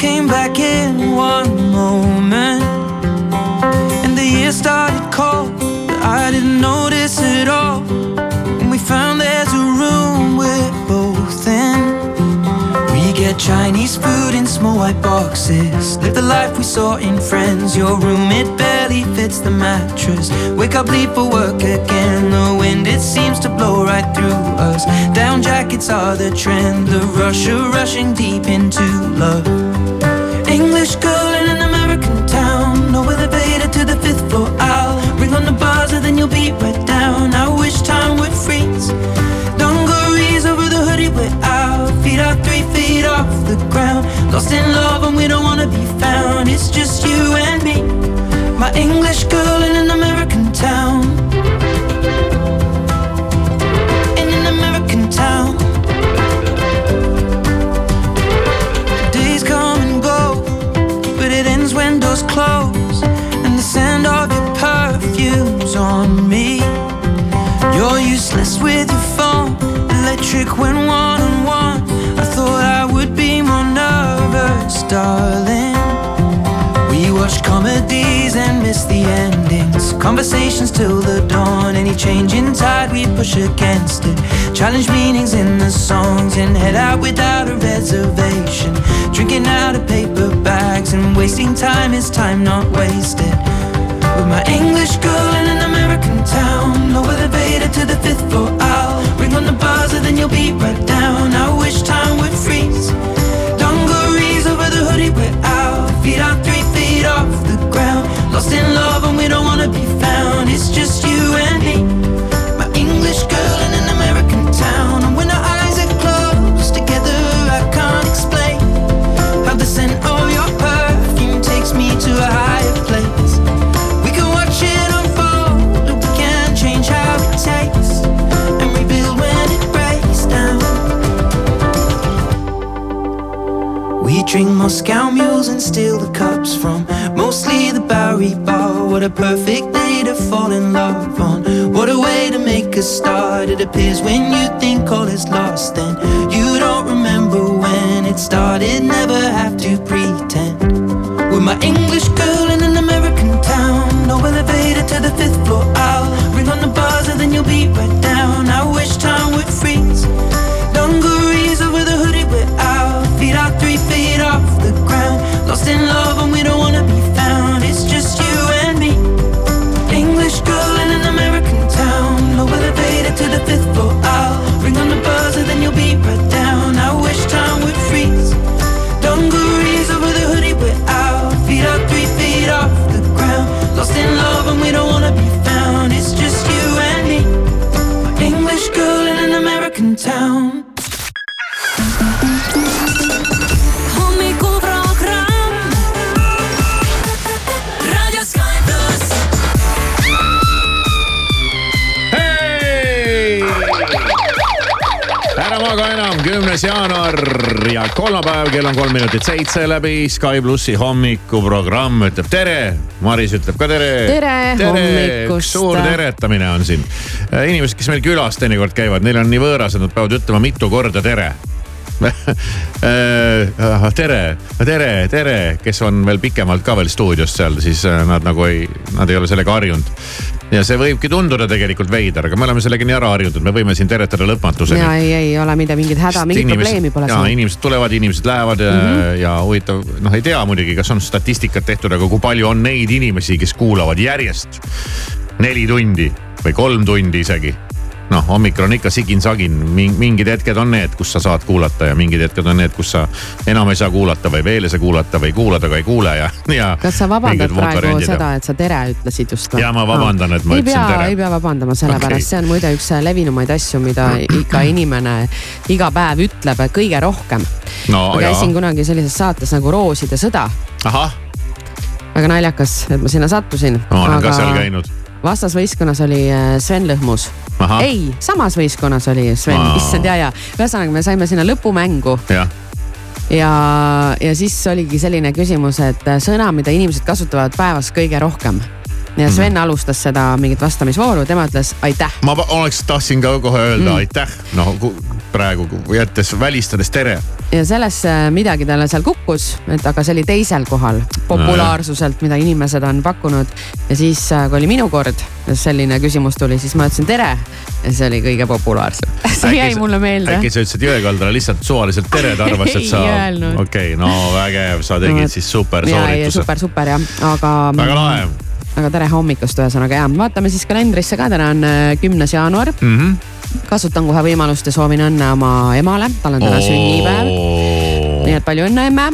came back in one moment. And the year started cold, but I didn't notice it all. And we found there's a room we're both in. We get Chinese food in small white boxes. Live the life we saw in Friends. Your room, it barely fits the mattress. Wake up, leave for work again. The wind, it seems to blow right through us. Down jackets are the trend. The rush of rushing deep into love. Fifth floor. I'll ring on the buzzer, then you'll be right down. I wish time would freeze. Dungarees over the hoodie, we're out. Feet are three feet off the ground. Lost in love, and we don't wanna be found. It's just you and me. My English girl in an American town. When one on one. I thought I would be more nervous, darling. We watch comedies and miss the endings. Conversations till the dawn. Any change in tide, we push against it. Challenge meanings in the songs and head out without a reservation. Drinking out of paper bags and wasting time is time not wasted. With my English girl in an American town. No elevator to the fifth floor. I'll ring on the buzzer, then you'll be right down. I wish time would freeze. Dungarees over the hoodie, we're out. Feet are three feet off the ground. Lost in love, and we don't wanna be found. It's just you and me. Moscow mules and steal the cups from mostly the Bowery Bar. What a perfect day to fall in love on. What a way to make a start. It appears when you think all is lost and you don't remember when it started. Never have to pretend. With my English girl in an American town. No elevator to the fifth floor. I'll ring on the buzzer, then you'll be right down. I wish time would freeze. Dungarees over the hoodie, we're out. Feet are three feet off ground. Lost in love, and we don't wanna be found. It's just you and me. English girl in an American town. No elevator to the fifth floor. I'll ring on the buzzer, then you'll be right down. I wish time maga enam, kümnes jaanuar ja kolmapäev, kell on kolm minutit seitse läbi Sky plussi hommikuprogramm ütleb tere. Maris ütleb ka tere. Tere hommikust. suur teretamine on siin. inimesed, kes meil külas teinekord käivad, neil on nii võõras, et nad peavad ütlema mitu korda tere tere, tere, tere, kes on veel pikemalt ka veel stuudios seal, siis äh, nad nagu ei, nad ei ole sellega harjunud. Ja see võibki tunduda tegelikult veider, aga me oleme sellega nii ära harjunud, me võime siin teretada lõpmatuseni. ja ei, ei ole mida mingit häda, mingit probleemi pole ja inimesed tulevad, inimesed lähevad mm -hmm. ja huvitav, noh, ei tea muidugi, kas on statistikat tehtud, aga kui palju on neid inimesi, kes kuulavad järjest neli tundi või kolm tundi isegi noh, hommikul on ikka sigin-sagin, mingid hetked on need, kus sa saad kuulata ja mingid hetked on need, kus sa enam ei saa kuulata või veel ei saa kuulata või kuulad, aga ei kuule ja, ja. kas sa vabandad praegu seda, et sa tere ütlesid just või? Jaa, ma vabandan, et ma ei ütlesin pea, tere. ei pea vabandama, sellepärast okay. see on muide üks levinumaid asju, mida iga inimene iga päev ütleb kõige rohkem. no ma käisin, kunagi sellises saates nagu Rooside sõda, ahah, väga naljakas, et ma sinna sattusin. ma olen ka seal käinud. Vastasvõistkonnas oli äh, Sven Lõhmus. Ei, samas võistkonnas oli Sven Aa., issand ja, ja ühesõnaga me saime sinna lõpumängu jah, ja, ja siis oligi selline küsimus, et sõna, mida inimesed kasutavad päevas kõige rohkem. ja Sven Mhm. alustas seda mingit vastamisvooru, tema ütles aitäh. ma oleks, tahtsin ka kohe öelda Mm. mm. aitäh, ku- praegu jättes, välistades tere. Ja sellest äh, midagi talle seal kukkus, et aga see oli teisel kohal populaarsuselt, mida inimesed on pakkunud. ja siis, kui oli minu kord, selline küsimus tuli, siis ma ütlesin tere. ja see oli kõige populaarsem see jäi mulle meelde. äkki sa ütlesid jõekaldale lihtsalt suvaliselt tere, ta arvas, et sa. okei okay,, no vägev, sa tegid no, siis super soorituse. super, super jah, aga. väga lahe aga tere hommikust, ühesõnaga ja vaatame siis kalendrisse ka, täna on äh, kümnes jaanuar mm. -hmm. Kasutan kohe võimalust ja soovin õnne oma emale, tal on täna sünnipäev. nii et palju õnne, emme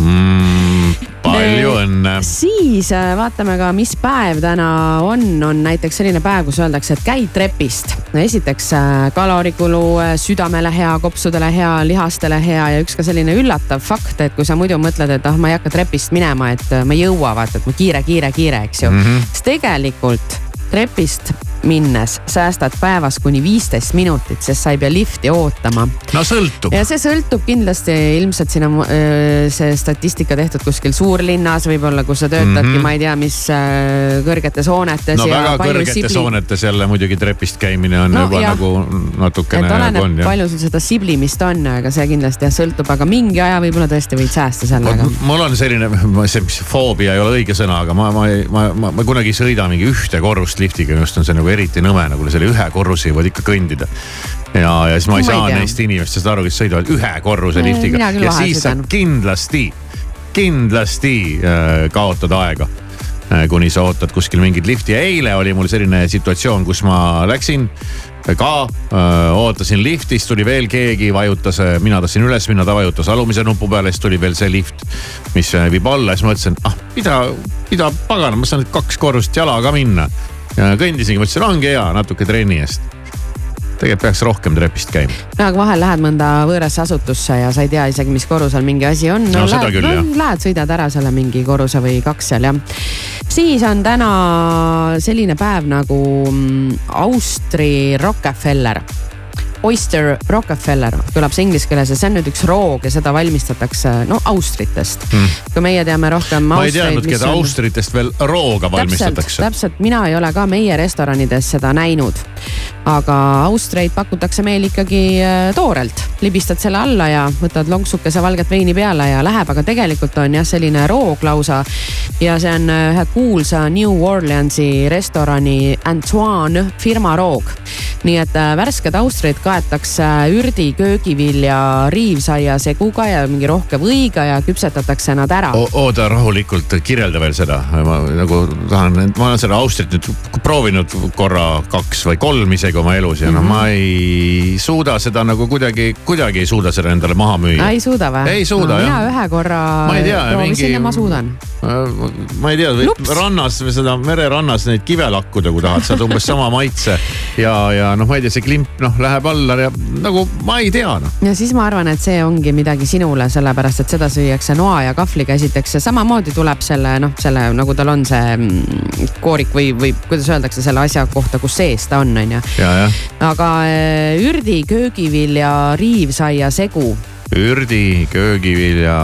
mm palju õnne. siis äh, vaatame ka, mis päev täna on, on näiteks selline päev, kus öeldakse, et käid trepist. esiteks äh, kalorikulu äh, südamele hea, kopsudele hea, lihastele hea ja üks ka selline üllatav fakt, et kui sa muidu mõtled, et ah, ma ei hakka trepist minema, et ma ei jõua, vaata, et ma kiire, kiire, kiire, eks ju mm. -hmm. siis tegelikult trepist minnes säästad päevas kuni viisteist minutit, sest sa ei pea lifti ootama. no sõltub. ja see sõltub kindlasti ilmselt siin on see statistika tehtud kuskil suurlinnas võib-olla, kus sa töötadki mm, -hmm. ma ei tea, mis kõrgetes hoonetes. no väga kõrgetes sibli... hoonetes jälle muidugi trepist käimine on no, juba jah. nagu natukene. et oleneb palju sul seda siblimist on, aga see kindlasti jah sõltub, aga mingi aja võib-olla tõesti võid säästa sellega. mul on selline, see, mis foobia ei ole õige sõna, aga ma, ma, ma, ma, ma kunagi ei sõida mingi ühte korrust liftiga, minu arust on see nagu eriti nõme, nagu selle ühe korruse jõuad ikka kõndida. ja, ja siis ma ei ma saa ei neist inimestest aru, kes sõidavad ühe korruse liftiga. ja siis sa kindlasti, kindlasti äh, kaotad aega äh, kuni sa ootad kuskil mingit lifti. Ja eile oli mul selline situatsioon, kus ma läksin ka öö, ootasin liftis, tuli veel keegi, vajutas, mina tõstsin üles minna, ta vajutas alumise nupu peale, siis tuli veel see lift, mis viib alla, siis ma mõtlesin, ah mida, mida pagana, ma saan nüüd kaks korrust jalaga minna. ja kõndisingi, mõtlesin, ongi hea natuke trenni eest tegelikult peaks rohkem trepist käima. no aga vahel lähed mõnda võõrasse asutusse ja sa ei tea isegi, mis korrusel mingi asi on. no, no seda lähed, küll jah. Lähed, sõidad ära selle mingi korruse või kaks seal jah. siis on täna selline päev nagu mm, Austri Rockefeller Oyster Rockefeller kõlab see inglise keeles ja see on nüüd üks roog ja seda valmistatakse no austritest mm.. kui meie teame rohkem. ma ei teadnudki, et austritest veel rooga valmistatakse. täpselt, mina ei ole ka meie restoranides seda näinud. aga austreid pakutakse meil ikkagi äh, toorelt, libistad selle alla ja võtad lonksukese valget veini peale ja läheb, aga tegelikult on jah, selline roog lausa. ja see on äh, ühe kuulsa New Orleansi restorani Antoine firma roog. nii et äh, värsked austrid ka kaetakse ürdi, köögivilja, riivsaia seguga ja mingi rohke võiga ja küpsetatakse nad ära. oota rahulikult, kirjelda veel seda, ma nagu tahan, ma olen seda Austrit nüüd proovinud korra kaks või kolm isegi oma elus ja mm -hmm. noh, ma ei suuda seda nagu kuidagi, kuidagi ei suuda seda endale maha müüa. ei suuda või? ei suuda no, jah. mina ühe korra proovisin mingi... ja ma suudan. ma ei tea, rannas või seda mererannas neid kive lakkuda, kui tahad, saad umbes sama maitse ja, ja noh, ma ei tea, see klimp noh, läheb alla olla ja nagu ma ei tea noh. ja siis ma arvan, et see ongi midagi sinule, sellepärast et seda süüakse noa ja kahvliga esiteks ja samamoodi tuleb selle noh, selle nagu tal on see mm, koorik või, või kuidas öeldakse selle asja kohta, kus sees ta on, on ju. aga äh, ürdi, köögivilja, riivsaia segu ürdi, köögivilja.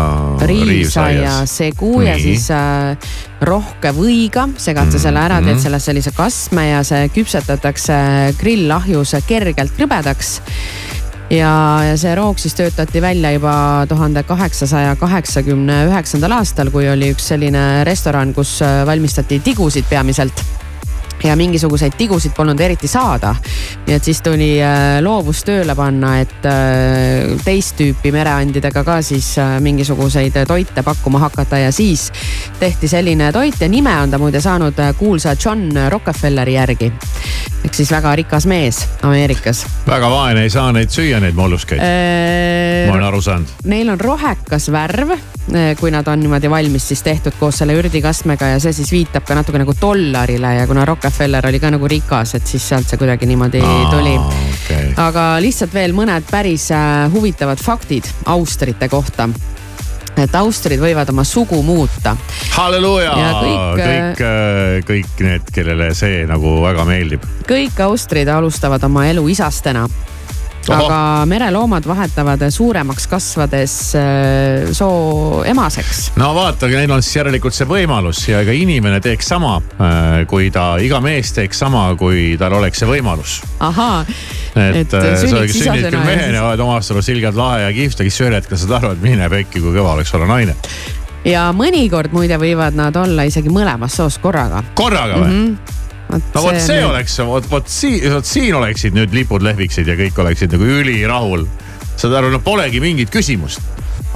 riivsaia segu ja siis äh, rohke võiga, segad sa selle ära, teed mhm. sellest sellise kastme ja see küpsetatakse grilllahjus kergelt krõbedaks ja, ja see roog siis töötati välja juba tuhande kaheksasaja kaheksakümne üheksandal aastal, kui oli üks selline restoran, kus äh, valmistati tigusid peamiselt ja mingisuguseid tigusid polnud eriti saada. nii et siis tuli äh, loovus tööle panna, et äh, teist tüüpi mereandidega ka siis äh, mingisuguseid toite pakkuma hakata ja siis tehti selline toit ja nime on ta muide saanud kuulsa John Rockefelleri järgi. ehk siis väga rikas mees Ameerikas. väga vaene ei saa neid süüa, neid molluskeid äh,. ma olen aru saanud. Neil on rohekas värv, kui nad on niimoodi valmis siis tehtud koos selle ürdikastmega ja see siis viitab ka natuke nagu dollarile ja kuna Rockefeller Rockefeller oli ka nagu rikas, et siis sealt see kuidagi niimoodi Aa, tuli. okay.. aga lihtsalt veel mõned päris äh, huvitavad faktid austrite kohta. Et austrid võivad oma sugu muuta. halleluuja, kõik, kõik, äh, kõik need, kellele see nagu väga meeldib. kõik austrid alustavad oma elu isastena aga mereloomad vahetavad suuremaks kasvades äh, soo emaseks. no vaata, neil on siis järelikult see võimalus ja ega inimene teeks sama, äh, kui ta, iga mees teeks sama, kui tal oleks see võimalus. ahaa, et Et äh, sünnid isasena küll mehena oled omast arust ilgelt lahe ja kihvt, aga siis ühel hetkel saad aru, et mine pekki, kui kõva oleks olla naine. ja mõnikord muide võivad nad olla isegi mõlemast soost korraga. korraga või mm? -hmm. No vot see oleks, vot, vot siin, vot siin oleksid nüüd lipud lehviksid ja kõik oleksid nagu ülirahul. saad aru, no polegi mingit küsimust.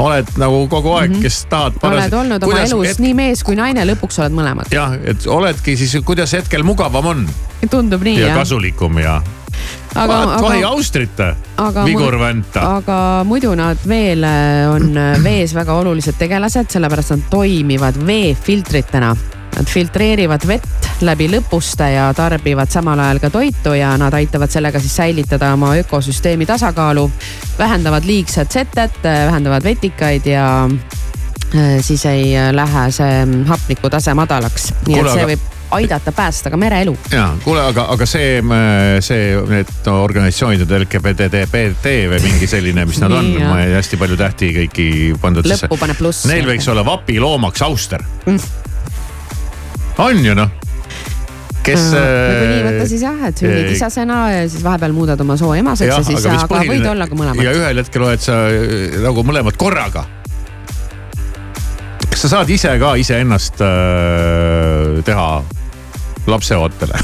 oled nagu kogu aeg mm, -hmm. kes tahad. Oled olnud oma elus et... nii mees kui naine, lõpuks oled mõlemad. jah, et oledki siis, kuidas hetkel mugavam on tundub nii ja jah. kasulikum ja. aga, vahi aga, Austrite, aga Vigur Vänta. aga muidu nad veel äh, on äh, vees väga olulised tegelased, sellepärast nad toimivad veefiltritena. Nad filtreerivad vett läbi lõpuste ja tarbivad samal ajal ka toitu ja nad aitavad sellega siis säilitada oma ökosüsteemi tasakaalu. vähendavad liigset setet, vähendavad vetikaid ja äh, siis ei äh, lähe see hapnikutase madalaks. nii et see võib aidata päästa ka mereelu. ja kuule, aga, aga see, see, need organisatsioonid, LGBTBT või mingi selline, mis nad on ma hästi palju tähti kõiki pandud lõppu paneb pluss. Neil võiks olla vapiloomaks auster Mm. On ju noh, kes. nagu nii võtta siis jah, et sünnid äh, isasena ja siis vahepeal muudad oma soo emaseks ja siis, aga võid olla ka ja mõlemad. ühel hetkel oled sa äh, nagu mõlemad korraga. kas sa saad ise ka iseennast äh, teha lapseootele?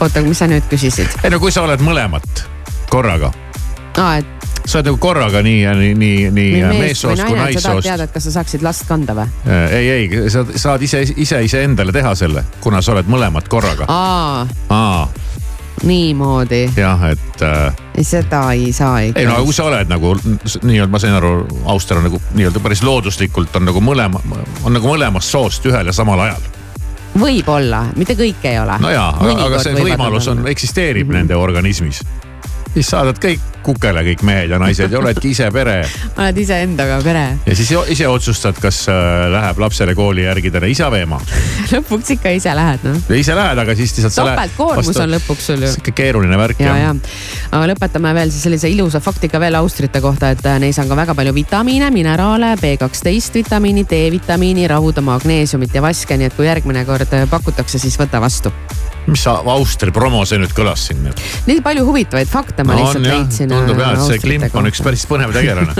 oota, mis sa nüüd küsisid? ei no kui sa oled mõlemat korraga, aa, et sa oled nagu korraga nii, nii, nii, nii nii meessoost kui et sa tahad naissoost. teada, et kas sa saaksid last kanda või? ei, ei, sa saad ise, ise iseendale teha selle, kuna sa oled mõlemad korraga. aa, aa, niimoodi, jah, et äh, seda ei saa ikka. ei no kui sa oled nagu nii-öelda, ma sain aru, Auster on nagu nii-öelda päris looduslikult on nagu mõlema, on nagu mõlemast soost ühel ja samal ajal. võib-olla, mitte kõik ei ole. no jaa, aga, aga see võimalus on, eksisteerib mm -hmm. nende organismis. Siis saadad kõik kukele, kõik mehed ja naised ja oledki ise pere oled iseendaga pere. ja siis ise otsustad, kas äh, läheb lapsele kooli järgida isa või ema. lõpuks ikka ise lähed noh. ise lähed, aga siis lihtsalt. topeltkoormus on lõpuks sul ju. sihuke keeruline värk ja, jah ja, aga lõpetame veel siis sellise ilusa faktiga veel austrite kohta, et äh, neis on ka väga palju vitamiine, mineraale, B12 vitamiini, D-vitamiini, rauda, magneesiumit ja vaske, nii et kui järgmine kord äh, pakutakse, siis võta vastu. Mis sa Austria promo see nüüd kõlas siin nüüd? nii palju huvitavaid fakte ma on lihtsalt jah, leidsin. tundub jah, et see Klimp on üks päris põnev tegelane.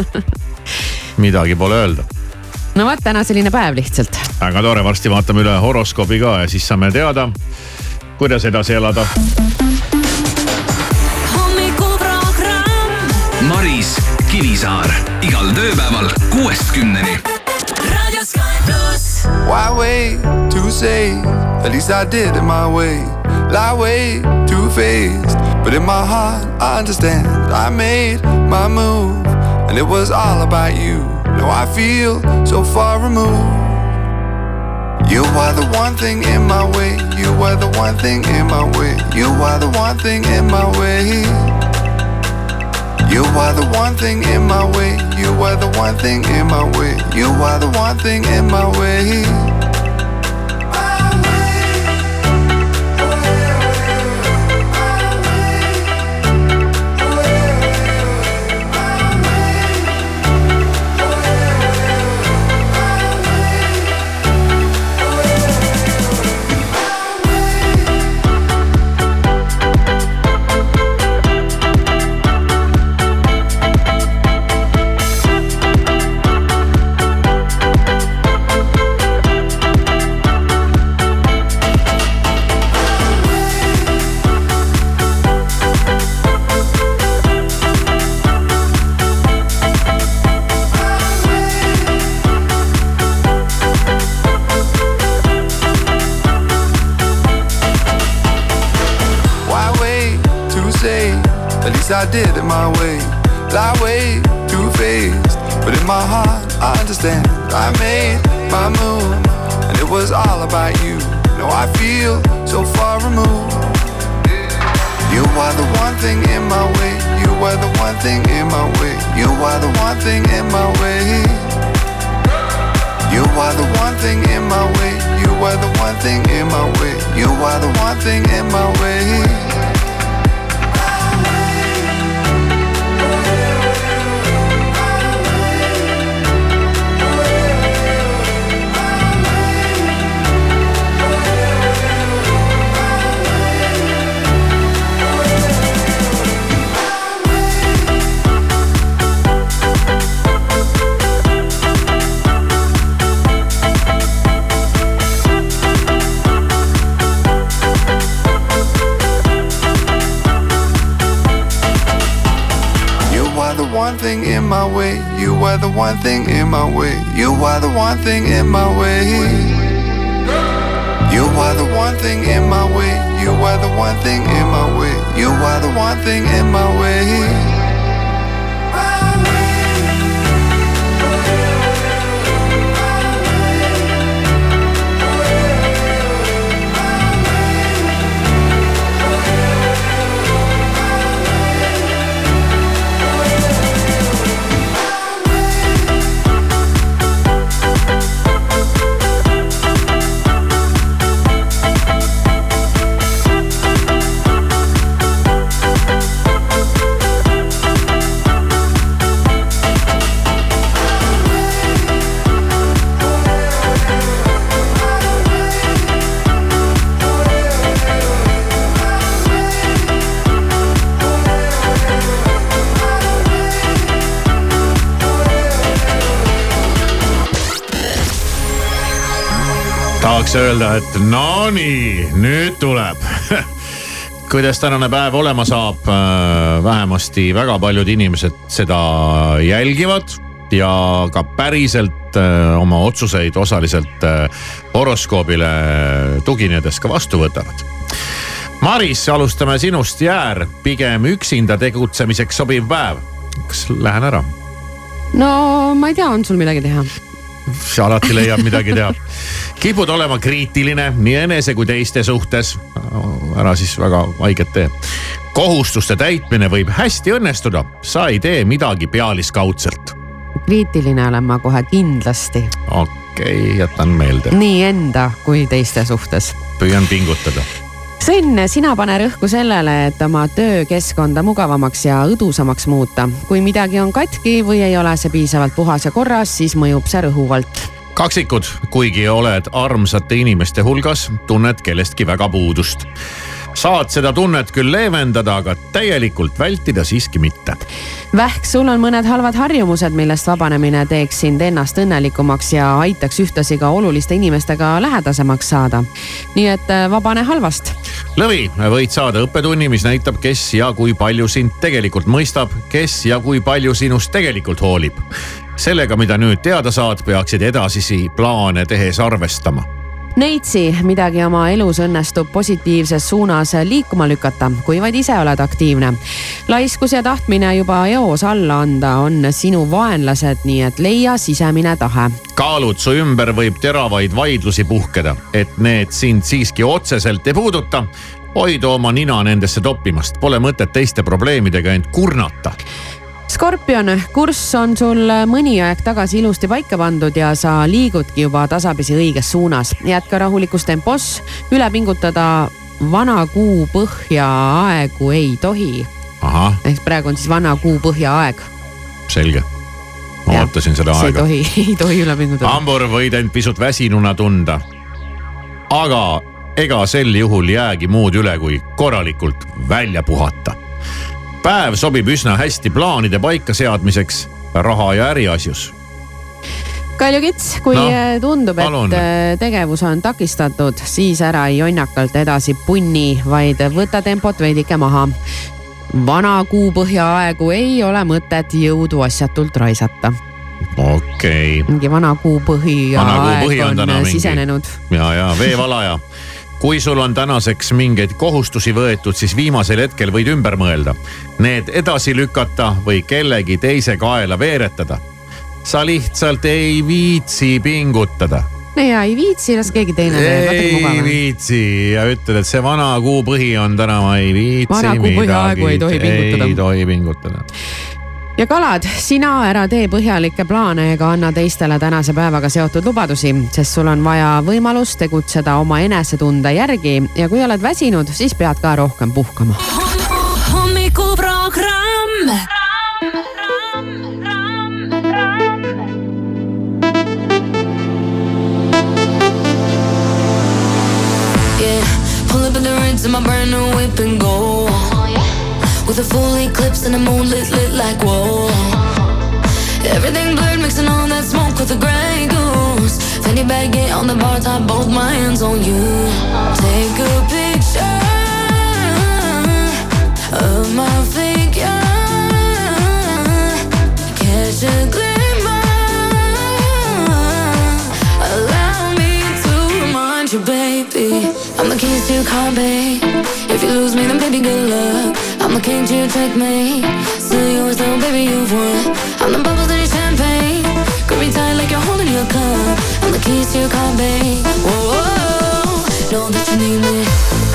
midagi pole öelda. no vot, täna selline päev lihtsalt. väga tore, varsti vaatame üle horoskoobi ka ja siis saame teada, kuidas edasi elada. hommikuprogramm Maris Kivisaar igal tööpäeval kuuest kümneni. Why wait to say? At least I did it my way. Lie way too faced, but in my heart I understand. I made my move, and it was all about you. Now I feel so far removed. You are the one thing in my way. You are the one thing in my way. You are the one thing in my way. You are the one thing in my way. You are the one thing in my way. You are the one thing in my way. I did it my way. Lie way too faced, but in my heart I understand. I made my move, and it was all about you. Now I feel so far removed. You are the one thing in my way. You are the one thing in my way. You are the one thing in my way. You are the one thing in my way. You are the one thing in my way. You are the one thing in my way. One thing in my way. You were the one thing in my way. You were the one thing in my way. You were the one thing in my way. You were the one thing in my way. You were the one thing in my way. Tahaks öelda, et no nii, nüüd tuleb kuidas tänane päev olema saab, äh, vähemasti väga paljud inimesed seda jälgivad ja ka päriselt äh, oma otsuseid osaliselt äh, horoskoobile tuginedes ka vastu võtavad. Maris, alustame sinust, Jäär, pigem üksinda tegutsemiseks sobiv päev. kas lähen ära? no ma ei tea, on sul midagi teha? Alati leiab midagi teha. kipud olema kriitiline nii enese kui teiste suhtes. ära siis väga haiget tee. kohustuste täitmine võib hästi õnnestuda, sa ei tee midagi pealiskaudselt. kriitiline olen ma kohe kindlasti. okei okay,, jätan meelde. nii enda kui teiste suhtes. püüan pingutada Sõnn, sina pane rõhku sellele, et oma töökeskkonda mugavamaks ja õdusamaks muuta. kui midagi on katki või ei ole see piisavalt puhas ja korras, siis mõjub see rõhuvalt. kaksikud, kuigi oled armsate inimeste hulgas, tunned kellestki väga puudust saad seda tunnet küll leevendada, aga täielikult vältida siiski mitte. Vähk, sul on mõned halvad harjumused, millest vabanemine teeks sind ennast õnnelikumaks ja aitaks ühtlasi ka oluliste inimestega lähedasemaks saada. nii et äh, vabane halvast. Lõvi, võid saada õppetunni, mis näitab, kes ja kui palju sind tegelikult mõistab, kes ja kui palju sinust tegelikult hoolib. sellega, mida nüüd teada saad, peaksid edasisi plaane tehes arvestama Neitsi, midagi oma elus õnnestub positiivses suunas liikuma lükata, kui vaid ise oled aktiivne. laiskus ja tahtmine juba eos alla anda on sinu vaenlased, nii et leia sisemine tahe. kaalud, su ümber võib teravaid vaidlusi puhkeda, et need sind siiski otseselt ei puuduta hoidu oma nina nendesse toppimast, pole mõtet teiste probleemidega end kurnata Skorpion, kurss on sul mõni aeg tagasi ilusti paika pandud ja sa liigudki juba tasapisi õiges suunas. jätka rahulikus tempos, üle pingutada vana kuu põhja aegu ei tohi. ehk praegu on siis vana kuu põhja aeg. selge ma ootasin seda aega. ei tohi, ei tohi üle pingutada. hambur võid end pisut väsinuna tunda. aga ega sel juhul jäägi muud üle, kui korralikult välja puhata päev sobib üsna hästi plaanide paikaseadmiseks raha ja äriasjus. Kalju Kits, kui no, tundub, et äh, tegevus on takistatud, siis ära jonnakalt edasi punni, vaid võta tempot veidike maha. vana kuu põhjaaegu ei ole mõtet jõudu asjatult raisata okei okay.. mingi vana kuu põhjaaeg on, on sisenenud. ja, ja veevalaja kui sul on tänaseks mingeid kohustusi võetud, siis viimasel hetkel võid ümber mõelda, need edasi lükata või kellegi teise kaela veeretada. sa lihtsalt ei viitsi pingutada ja ei viitsi, las keegi teine teeb. ei viitsi ja ütled, et see vana kuu põhi on täna, ma ei viitsi. vana kuu põhiaegu ei tohi pingutada. ei tohi pingutada ja kalad, sina ära tee põhjalikke plaane ega anna teistele tänase päevaga seotud lubadusi, sest sul on vaja võimalust tegutseda oma enesetunde järgi ja kui oled väsinud, siis pead ka rohkem puhkama. hommikuprogramm. Yeah, pull up in the rinse in my brand new whip and go. With a full eclipse and a moonlit lit like whoa Everything blurred, mixing all that smoke with the gray goose. Fanny baguette on the bar top, both my hands on you. Take a picture of my figure. Catch a glimmer. Allow me to remind you, baby. I'm the keys to your car, babe. If you lose me, then baby, good luck. The king to your checkmate. Still yours, though, baby, you've won. I'm the bubbles in your champagne. Grip me tight like you're holding your cup. I'm the keys to your car, babe. Whoa, whoa, whoa. know that you need me.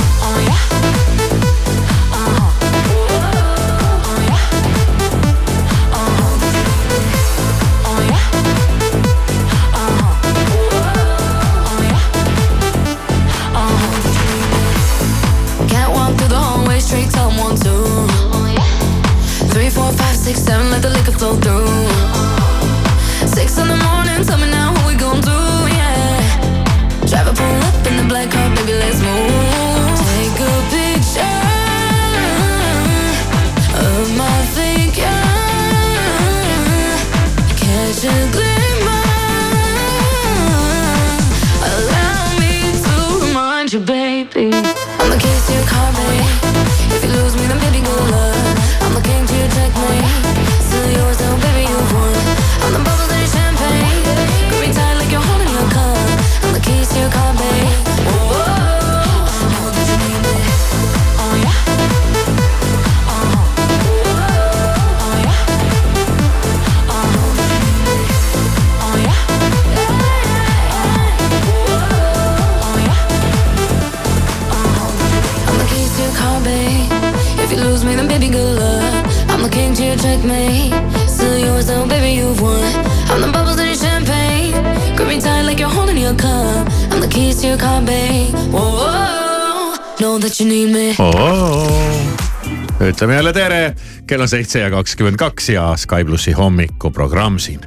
Ütleme jälle tere, kell on seitse ja kakskümmend kaks ja Sky plussi hommikuprogramm siin.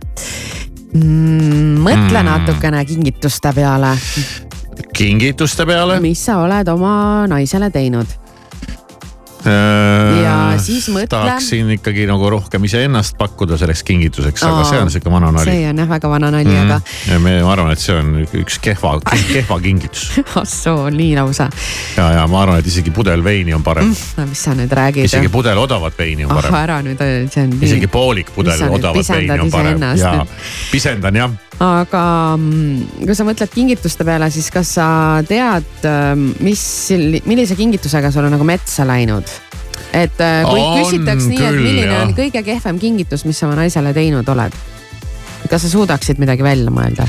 mm,. mõtle natukene kingituste peale, kingituste peale. mis sa oled oma naisele teinud. Ja siis mõtle- tahaksin ikkagi nagu rohkem iseennast pakkuda selleks kingituseks, aga see on sihuke vana nali. see on jah väga vana nali, aga ja me, ma arvan, et see on üks kehva, kehva kingitus assoo, nii lausa. ja, ja ma arvan, et isegi pudel veini on parem, no mis sa nüüd räägid? isegi pudel odavat veini on ah parem, ära nüüd, see on isegi nii. poolik pudel odavat veini on parem iseennast ja nüüd? pisendan jah. aga mm, kui sa mõtled kingituste peale, siis kas sa tead, mis, millise kingitusega sa oled nagu metsa läinud? Et äh, kui On küsitaks nii, et milline jah. on kõige kehvem kingitus, mis sa oma naisele teinud oled? kas sa suudaksid midagi välja mõelda?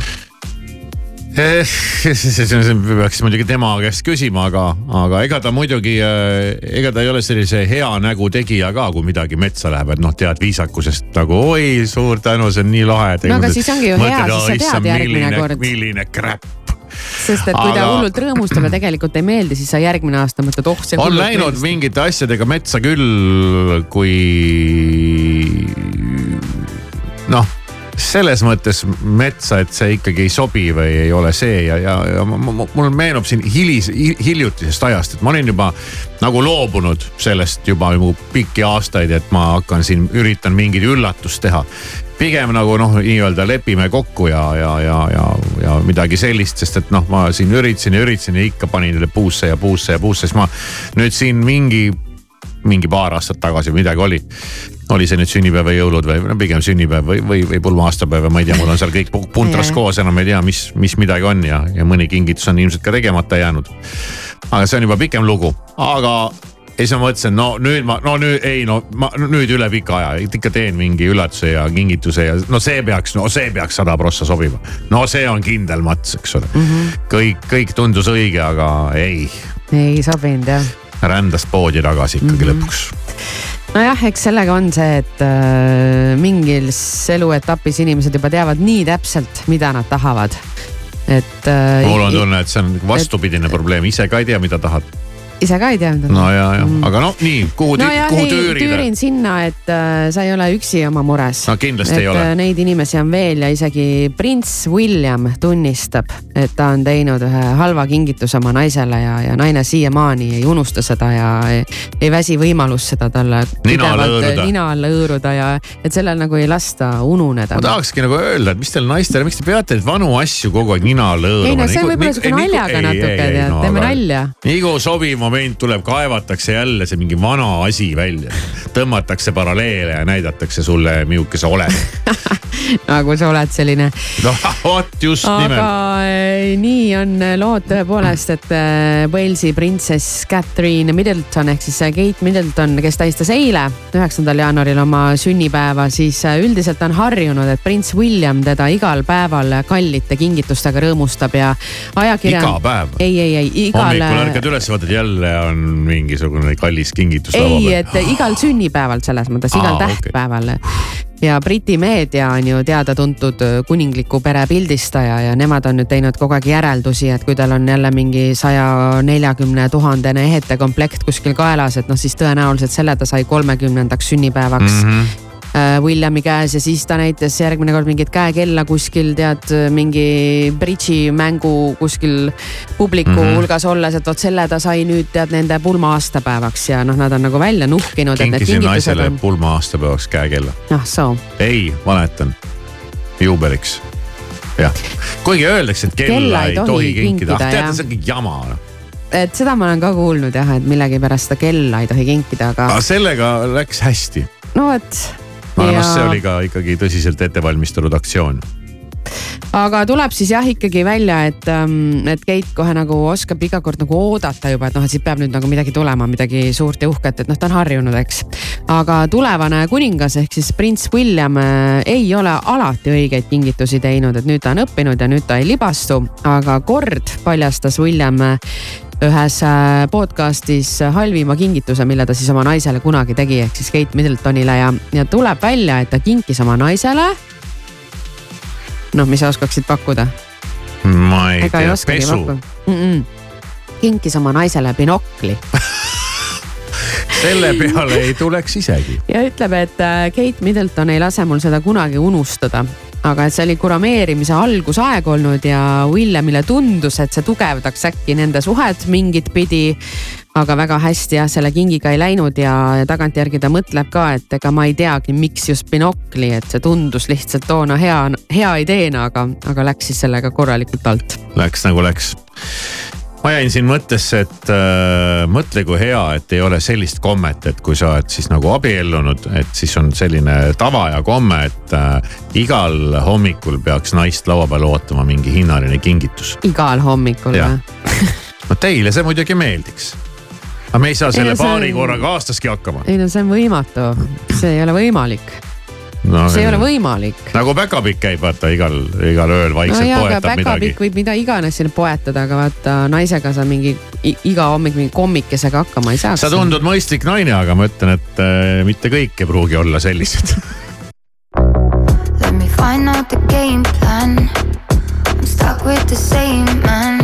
peaks muidugi tema käest küsima, aga, aga ega ta muidugi, ega ta ei ole sellise hea nägu tegija ka, kui midagi metsa läheb, et noh, tead viisakusest nagu oi, suur tänu, see on nii lahe. No aga siis ongi ju hea, siis sa tead järgmine kord. milline crap. Sest et kui ta Aga- hullult rõõmustab ja tegelikult ei meeldi, siis sa järgmine aasta mõtled, oh see. on läinud mingite asjadega metsa küll, kui noh, selles mõttes metsa, et see ikkagi ei sobi või ei ole see ja, ja, ja mu- mu- mul meenub siin hilis, hiljutisest ajast, et ma olin juba nagu loobunud sellest juba nagu pikki aastaid, et ma hakkan siin, üritan mingit üllatust teha. Pigem nagu noh, nii-öelda lepime kokku ja, ja, ja, ja, ja midagi sellist, sest et noh, ma siin üritasin ja üritasin ja ikka panin neile puusse ja puusse ja puusse, siis ma nüüd siin mingi, mingi paar aastat tagasi või midagi oli oli see nüüd sünnipäev või jõulud või no pigem sünnipäev või, või, või pulma-aastapäev ja ma ei tea, mul on seal kõik pu- puntras koos, enam ei tea, mis, mis midagi on ja, ja mõni kingitus on ilmselt ka tegemata jäänud. aga see on juba pikem lugu, aga ja siis ma mõtlesin, no nüüd ma, no nüüd ei no ma nüüd üle pika aja ikka teen mingi üllatuse ja kingituse ja no see peaks, no see peaks sada prossa sobima. no see on kindel mats, eks ole mm. -hmm. kõik, kõik tundus õige, aga ei, ei sobinud jah rändas poodi tagasi ikkagi mm -hmm. lõpuks. nojah, eks sellega on see, et äh, mingis eluetapis inimesed juba teavad nii täpselt, mida nad tahavad. et äh,. mul on tunne, et see on vastupidine probleem, ise ka ei tea, mida tahad. Ise ka ei tea. no ja, ja, aga no nii, kuhu, Mm. no jah, kuhu ei tüürida? tüürin sinna, et äh, sa ei ole üksi oma mures. no kindlasti et ei ole äh, neid inimesi on veel ja isegi prints William tunnistab, et ta on teinud ühe halva kingituse oma naisele ja, ja naine siiamaani ei unusta seda ja ei, ei väsi võimalust seda talle Nina alla hõõruda. nina alla hõõruda ja et sellel nagu ei lasta ununeda ma. tahakski nagu öelda, et mis teil naistele, miks te peate neid vanu asju kogu aeg nina alla hõõruma? ei no see on võib-olla sihuke naljaga natuke teeme nalja. nii kui sobib, moment tuleb, kaevatakse jälle see mingi vana asi välja. tõmmatakse paralleele ja näidatakse sulle, milline sa oled nagu sa oled selline. no vot just aga nimelt. aga eh, nii on lood tõepoolest, et eh, Walesi printsess Catherine Middleton ehk siis Kate Middleton, kes tähistas eile, üheksandal jaanuaril oma sünnipäeva, siis eh, üldiselt on harjunud, et prints William teda igal päeval kallite kingitustega rõõmustab ja ajakirjand-. iga päev? ei, ei, ei igal. hommikul ärkad üles, vaatad jälle on mingisugune kallis kingitus ei, et igal sünnipäeval selles mõttes, igal Aa, tähtpäeval. Okay ja Briti meedia on ju teada-tuntud kuningliku pere pildistaja ja nemad on nüüd teinud kogu aeg järeldusi, et kui tal on jälle mingi saja neljakümne tuhandene ehete komplekt kuskil kaelas, et noh, siis tõenäoliselt selle ta sai kolmekümnendaks sünnipäevaks mm. -hmm Äh, Williami käes ja siis ta näitas järgmine kord mingit käekella kuskil tead mingi bridži mängu kuskil publiku mm -hmm. hulgas olles, et vot selle ta sai nüüd tead nende pulma aastapäevaks ja noh, nad on nagu välja nuhkinud. kinkisin naisele on... pulma aastapäevaks käekella. noh, so. ei, valetan, juubeliks jah, kuigi öeldakse, et kella, kella ei tohi, tohi kinkida, ah tead, see on kõik jama noh et seda ma olen ka kuulnud jah, et millegipärast seda kella ei tohi kinkida, aga. aga sellega läks hästi. no vot ma arvan ja..., see oli ka ikkagi tõsiselt ettevalmistatud aktsioon aga tuleb siis jah ikkagi välja, et, ähm, et Keit kohe nagu oskab iga kord nagu oodata juba, et noh, et siit peab nüüd nagu midagi tulema, midagi suurt ja uhket, et noh, ta on harjunud, eks. aga tulevane kuningas ehk siis prints William äh, ei ole alati õigeid kingitusi teinud, et nüüd ta on õppinud ja nüüd ta ei libastu, aga kord paljastas William äh, ühes äh, podcast'is halvima kingituse, mille ta siis oma naisele kunagi tegi, ehk siis Kate Middletonile ja, ja tuleb välja, et ta kinkis oma naisele. noh, mis sa oskaksid pakkuda? ma ei Ega tea, pesu. Mm -mm. kinkis oma naisele binokli selle peale ei tuleks isegi. ja ütleb, et äh, Kate Middleton ei lase mul seda kunagi unustada aga et see oli kurameerimise algusaeg olnud ja Williamile tundus, et see tugevdaks äkki nende suhet mingit pidi. aga väga hästi jah, selle kingiga ei läinud ja tagantjärgi ta mõtleb ka, et ega ma ei teagi, miks just binokli, et see tundus lihtsalt toona hea, hea ideena, aga, aga läks siis sellega korralikult alt. Läks nagu läks ma jäin siin mõttesse, et äh, mõtle, kui hea, et ei ole sellist kommet, et kui sa oled siis nagu abiellunud, et siis on selline tava ja komme, et äh, igal hommikul peaks naist laua peal ootama mingi hinnaline kingitus. igal hommikul või? no teile see muidugi meeldiks aga me ei saa selle ei, no, paari on... korraga aastaski hakkama. ei no see on võimatu, see ei ole võimalik no,. see ei ole võimalik. nagu päkapikk käib vaata igal, igal ööl vaikselt no, poetab midagi. päkapikk võib mida iganes siin poetada, aga vaata naisega sa mingi iga hommik mingi kommikesega hakkama ei saa. sa tundud mõistlik naine, aga ma ütlen, et äh, mitte kõik ei pruugi olla sellised Let me find out the game plan. I m stuck with the same man.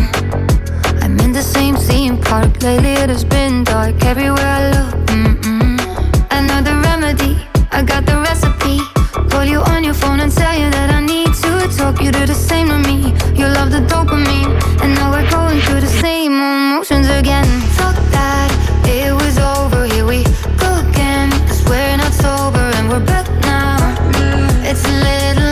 I m in the same theme park. Lately it has been dark everywhere I look. Mm -mm. Another remedy. I got the recipe. Call you on your phone and tell you that I need to talk. You do the same to me. You love the dopamine, and now we're going through the same emotions again. Fuck that, it was over. Here we go again. Cause we're not sober and we're back now. It's a little,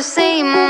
the same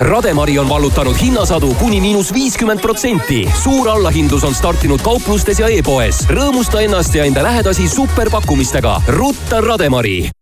Rademari on vallutanud hinnasadu kuni miinus viiskümmend protsenti. suur allahindlus on startinud kauplustes ja e-poes. rõõmusta ennast ja enda lähedasi superpakkumistega. rutta Rademari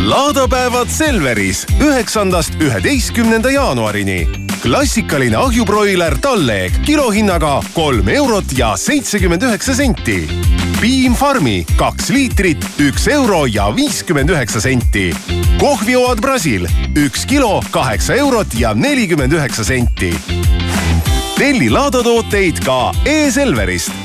laadapäevad Selveris üheksandast üheteistkümnenda jaanuarini. klassikaline ahjubroiler Talleg kilohinnaga kolm eurot ja seitsekümmend üheksa senti. Piim Farmi kaks liitrit, üks euro ja viiskümmend üheksa senti. kohvioad Brasil üks kilo, kaheksa eurot ja nelikümmend üheksa senti. telli laadatooteid ka e-Selverist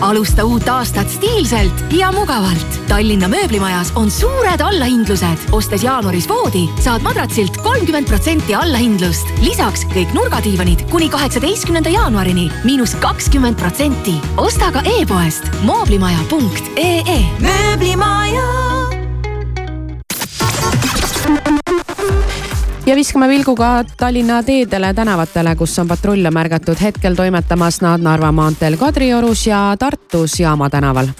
alusta uut aastat stiilselt ja mugavalt. Tallinna mööblimajas on suured allahindlused. ostes jaanuaris voodi, saad madratsilt kolmkümmend protsenti allahindlust. lisaks kõik nurgadiivanid kuni kaheksateistkümnenda jaanuarini miinus kakskümmend protsenti. osta ka e-poest mooblimaja.ee. mööblimaja ja viskame pilguga Tallinna teedele, tänavatele, kus on patrulle märgatud hetkel toimetamas nad Narva maanteel Kadriorus ja Tartus Jaama tänaval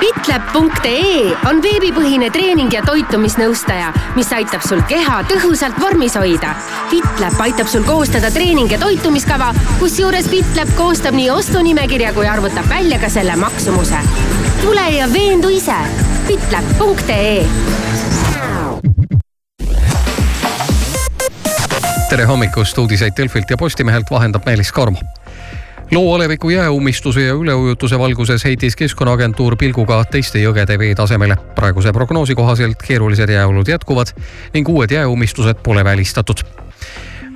Bitlab.ee on veebipõhine treening ja toitumisnõustaja, mis aitab sul keha tõhusalt vormis hoida. Bitlab aitab sul koostada treening ja toitumiskava, kusjuures Bitlab koostab nii ostunimekirja kui arvutab välja ka selle maksumuse. tule ja veendu ise. Bitlab.ee tere hommikust, uudiseid Delfilt ja Postimehelt vahendab Meelis Karmo loo aleviku jääummistuse ja üleujutuse valguses heitis Keskkonnaagentuur pilguga teiste jõgede veetasemele. praeguse prognoosi kohaselt keerulised jääolud jätkuvad ning uued jääummistused pole välistatud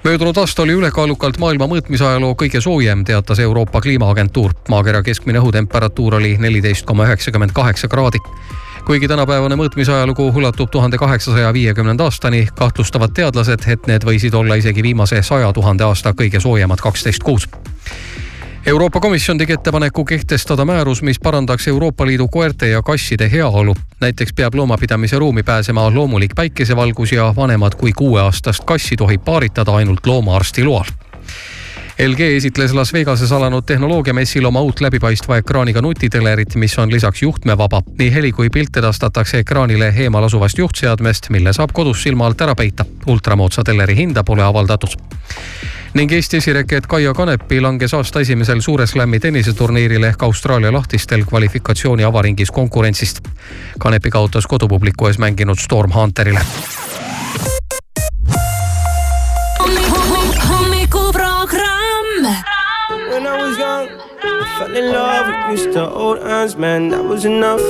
möödunud aasta oli ülekaalukalt maailma mõõtmisajaloo kõige soojem, teatas Euroopa Kliimaagentuur. maakera keskmine õhutemperatuur oli neliteist koma üheksakümmend kaheksa kraadi kuigi tänapäevane mõõtmisajalugu ulatub tuhande kaheksasaja viiekümnenda aastani, kahtlustavad teadlased, et need võisid olla isegi viimase saja tuhande aasta kõige soojemad kaksteist kuud. Euroopa Komisjon tegi ettepaneku kehtestada määrus, mis parandaks Euroopa Liidu koerte ja kasside heaolu. näiteks peab loomapidamise ruumi pääsema loomulik päikesevalgus ja vanemad kui kuueaastast kassi tohib paaritada ainult loomaarsti loal LG esitles Las Vegases alanud tehnoloogiamessil oma uut läbipaistva ekraaniga nutitelerit, mis on lisaks juhtmevaba. nii heli kui pilt edastatakse ekraanile eemal asuvast juhtseadmest, mille saab kodus silma alt ära peita. ultramoodsa teleri hinda pole avaldatud ning Eesti esireket Kaia Kanepi langes aasta esimesel Suure Slami tenniseturniiril ehk Austraalia lahtistel kvalifikatsiooni avaringis konkurentsist. Kanepi kaotas kodupubliku ees mänginud Storm Hunterile Fell in love, we used to hold hands, man, that was enough.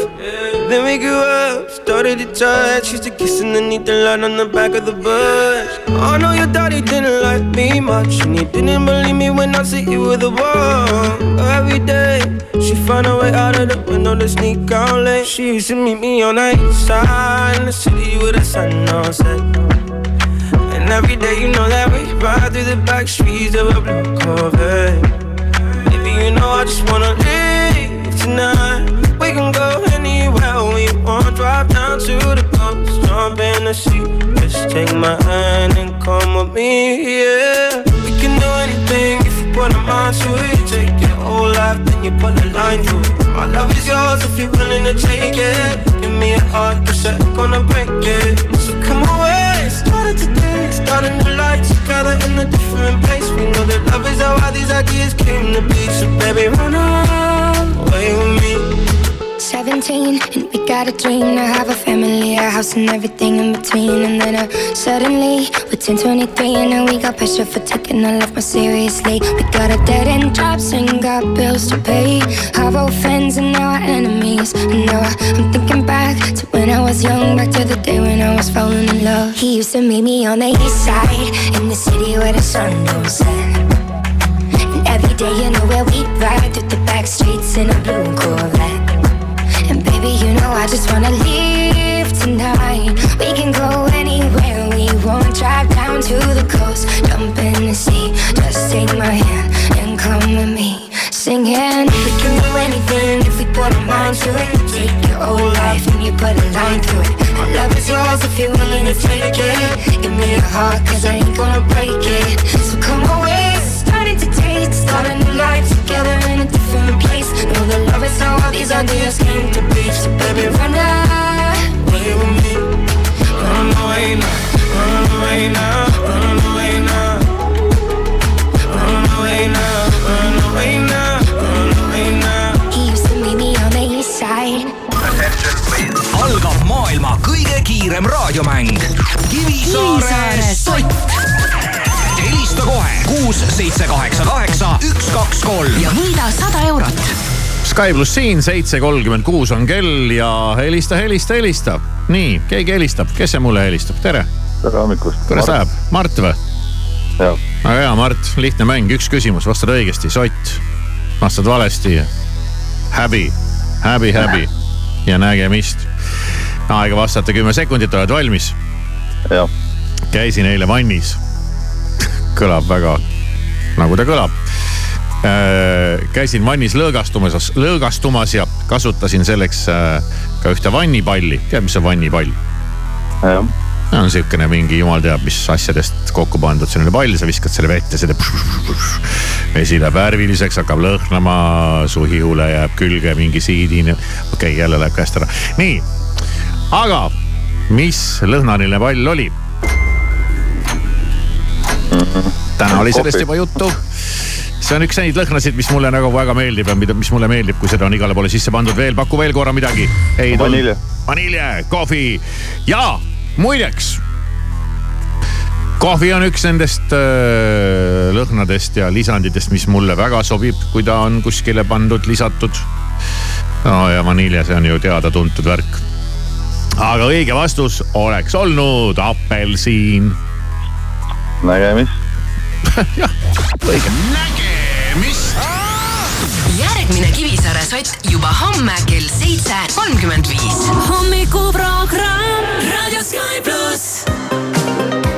Then we grew up, started to touch, used to kiss underneath the light on the back of the bus. I know your daddy didn't like me much, and he didn't believe me when I said you were the one. Every day, she found a way out of the window to sneak out late. She used to meet me on the east side in the city with the sun on set. And every day, you know that we ride through the back streets of a blue Corvette you know I just wanna leave tonight. We can go anywhere we want. Drive down to the coast, jump in the sea. Just take my hand and come with me, yeah. We can do anything if you put a mind to it. Take your whole life, then you put a line through it. My love is yours if you're willing to take it. Give me a heart, cause I'm gonna break it. So come away, started today, starting to light together in a different place. We know that love is how all these ideas came to be. So baby, run away with me. 17 and we got a dream to have a family, a house and everything in between. And then uh, suddenly we're 10, 23 and now we got pressure for taking our life more seriously. We got a dead end jobs and got bills to pay. Have old friends and now our enemies. And now I'm thinking back to when I was young, back to the day when I was falling in love. He used to meet me on the east side in the city where the sun don't set Every day, you know where we ride through the back streets in a blue Corvette. And baby, you know I just wanna leave tonight. We can go anywhere we want. Drive down to the coast, jump in the sea. Just take my hand and come with me. Singing, we can do anything if we put our minds to it. Take your whole life and you put a line through it. My love is yours if you're willing to take it. Give me your heart, cause I ain't gonna break it. So come away, starting to taste. Start a new life together in a different place. Know that love is how all these ideas came to be. So baby, run away with me. Run away now, run away now, run away now. Run away now, run away now, run away now. He used to meet me on the east side. algab maailma kõige kiirem raadiomäng Kivisaare sott. Helista kohe kuus, seitse, kaheksa, kaheksa, üks, kaks, kolm ja võida sada eurot. Sky pluss siin, seitse kolmkümmend kuus on kell ja helista, helista, helista. nii, keegi helistab, kes see mulle helistab, tere. tere hommikust. kuidas läheb, Mart või? väga hea, Mart, lihtne mäng, üks küsimus, vastad õigesti, sott. vastad valesti, häbi, häbi, häbi ja nägemist. aega vastata kümme sekundit, oled valmis? jah. käisin eile vannis. Kõlab väga nagu ta kõlab. käisin vannis lõõgastumas, lõõgastumas ja kasutasin selleks äh, ka ühte vannipalli. tead, mis on vannipall? jah. on sihukene mingi jumal teab mis asjadest kokku pandud selline pall, sa viskad selle vette, see teeb. vesi läheb värviliseks, hakkab lõhnama, su hihule jääb külge mingi siidine. okei okay,, jälle läheb käest ära, nii. aga mis lõhnaline pall oli? Täna oli sellest juba juttu see on üks neid lõhnasid, mis mulle nagu väga meeldib ja mida, mis mulle meeldib, kui seda on igale poole sisse pandud veel, paku veel korra midagi. Vanilje. vanilje, kohvi ja muideks. kohvi on üks nendest öö, lõhnadest ja lisanditest, mis mulle väga sobib, kui ta on kuskile pandud, lisatud. no ja vanilje, see on ju teada-tuntud värk. aga õige vastus oleks olnud apelsiin. nägemist. jah, õige. nägemist. järgmine Kivisaare sott juba homme kell seitse kolmkümmend viis. hommikuprogramm Raadio Sky pluss.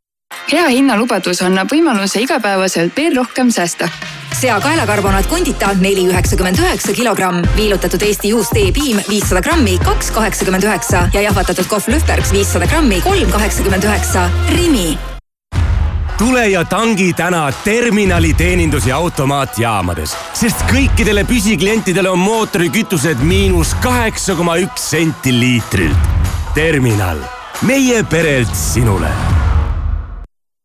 hea hinnalubadus annab võimaluse igapäevaselt veel rohkem säästa. sea kaelakarbonaat Condita neli üheksakümmend üheksa kilogramm, viilutatud Eesti juust E-piim viissada grammi, kaks kaheksakümmend üheksa ja jahvatatud kohv Lühbergs viissada grammi, kolm kaheksakümmend üheksa. Rimi tule ja tangi täna terminali teenindus- ja automaatjaamades, sest kõikidele püsiklientidele on mootorikütused miinus kaheksa koma üks senti liitrilt. terminal, meie perelt sinule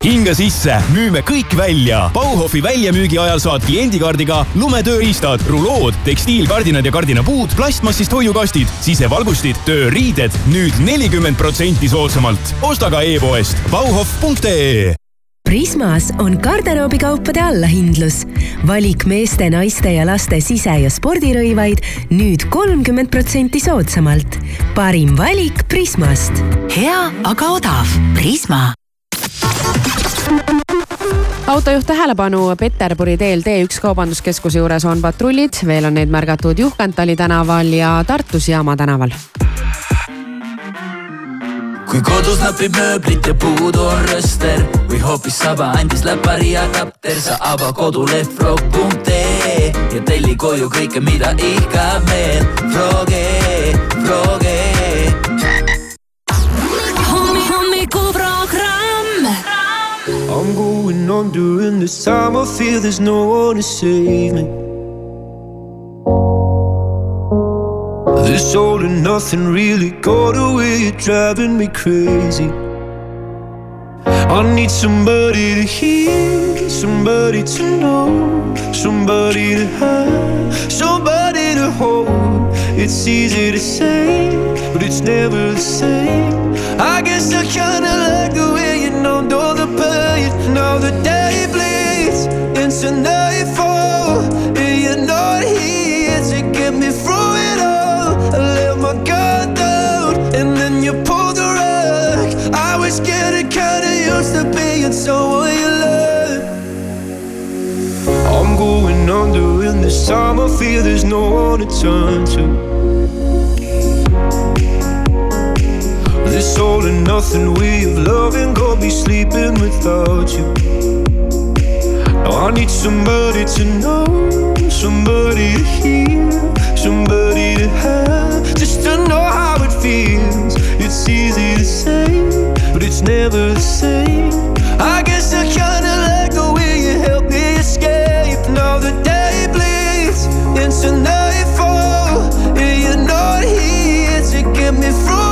hinga sisse, müüme kõik välja. Bauhofi väljamüügi ajal saad kliendikaardiga lumetööriistad, rulood, tekstiilkardinad ja kardinapuud, plastmassist hoiukastid, sisevalgustid, tööriided nüüd nelikümmend protsenti soodsamalt. osta ka e-poest bauhof.ee Prismas on garderoobikaupade allahindlus. valik meeste, naiste ja laste sise- ja spordirõivaid nüüd kolmkümmend protsenti soodsamalt. parim valik Prismast. hea, aga odav. Prisma autojuht tähelepanu, Peterburi teel T1 kaubanduskeskuse juures on patrullid, veel on neid märgatud Juhkentali tänaval ja Tartus Jaama tänaval. kui kodus napib mööblit ja puudu on rööster või hoopis saba andis läpari ja kapter, sa ava koduleht frog.ee ja telli koju kõike, mida ihkab meel. Froge, Froge. Going on during this time. I feel there's no one to save me. This all and nothing really got away. You're driving me crazy. I need somebody to hear, somebody to know, somebody to have, somebody to hold. It's easy to say, but it's never the same. I guess I kinda like the way you all the. Now the day bleeds into nightfall, and you're not here to get me through it all. I let my guard down, and then you pulled the rug. I was getting kinda used to being someone you love. I'm going under in this time. I feel there's no one to turn to. All and nothing way of loving got me sleeping without you. Now I need somebody to know, somebody to hear, somebody to have, just to know how it feels. It's easy to say, but it's never the same. I guess I kinda like the way you help me escape. Now the day bleeds into nightfall, and you're not here to get me through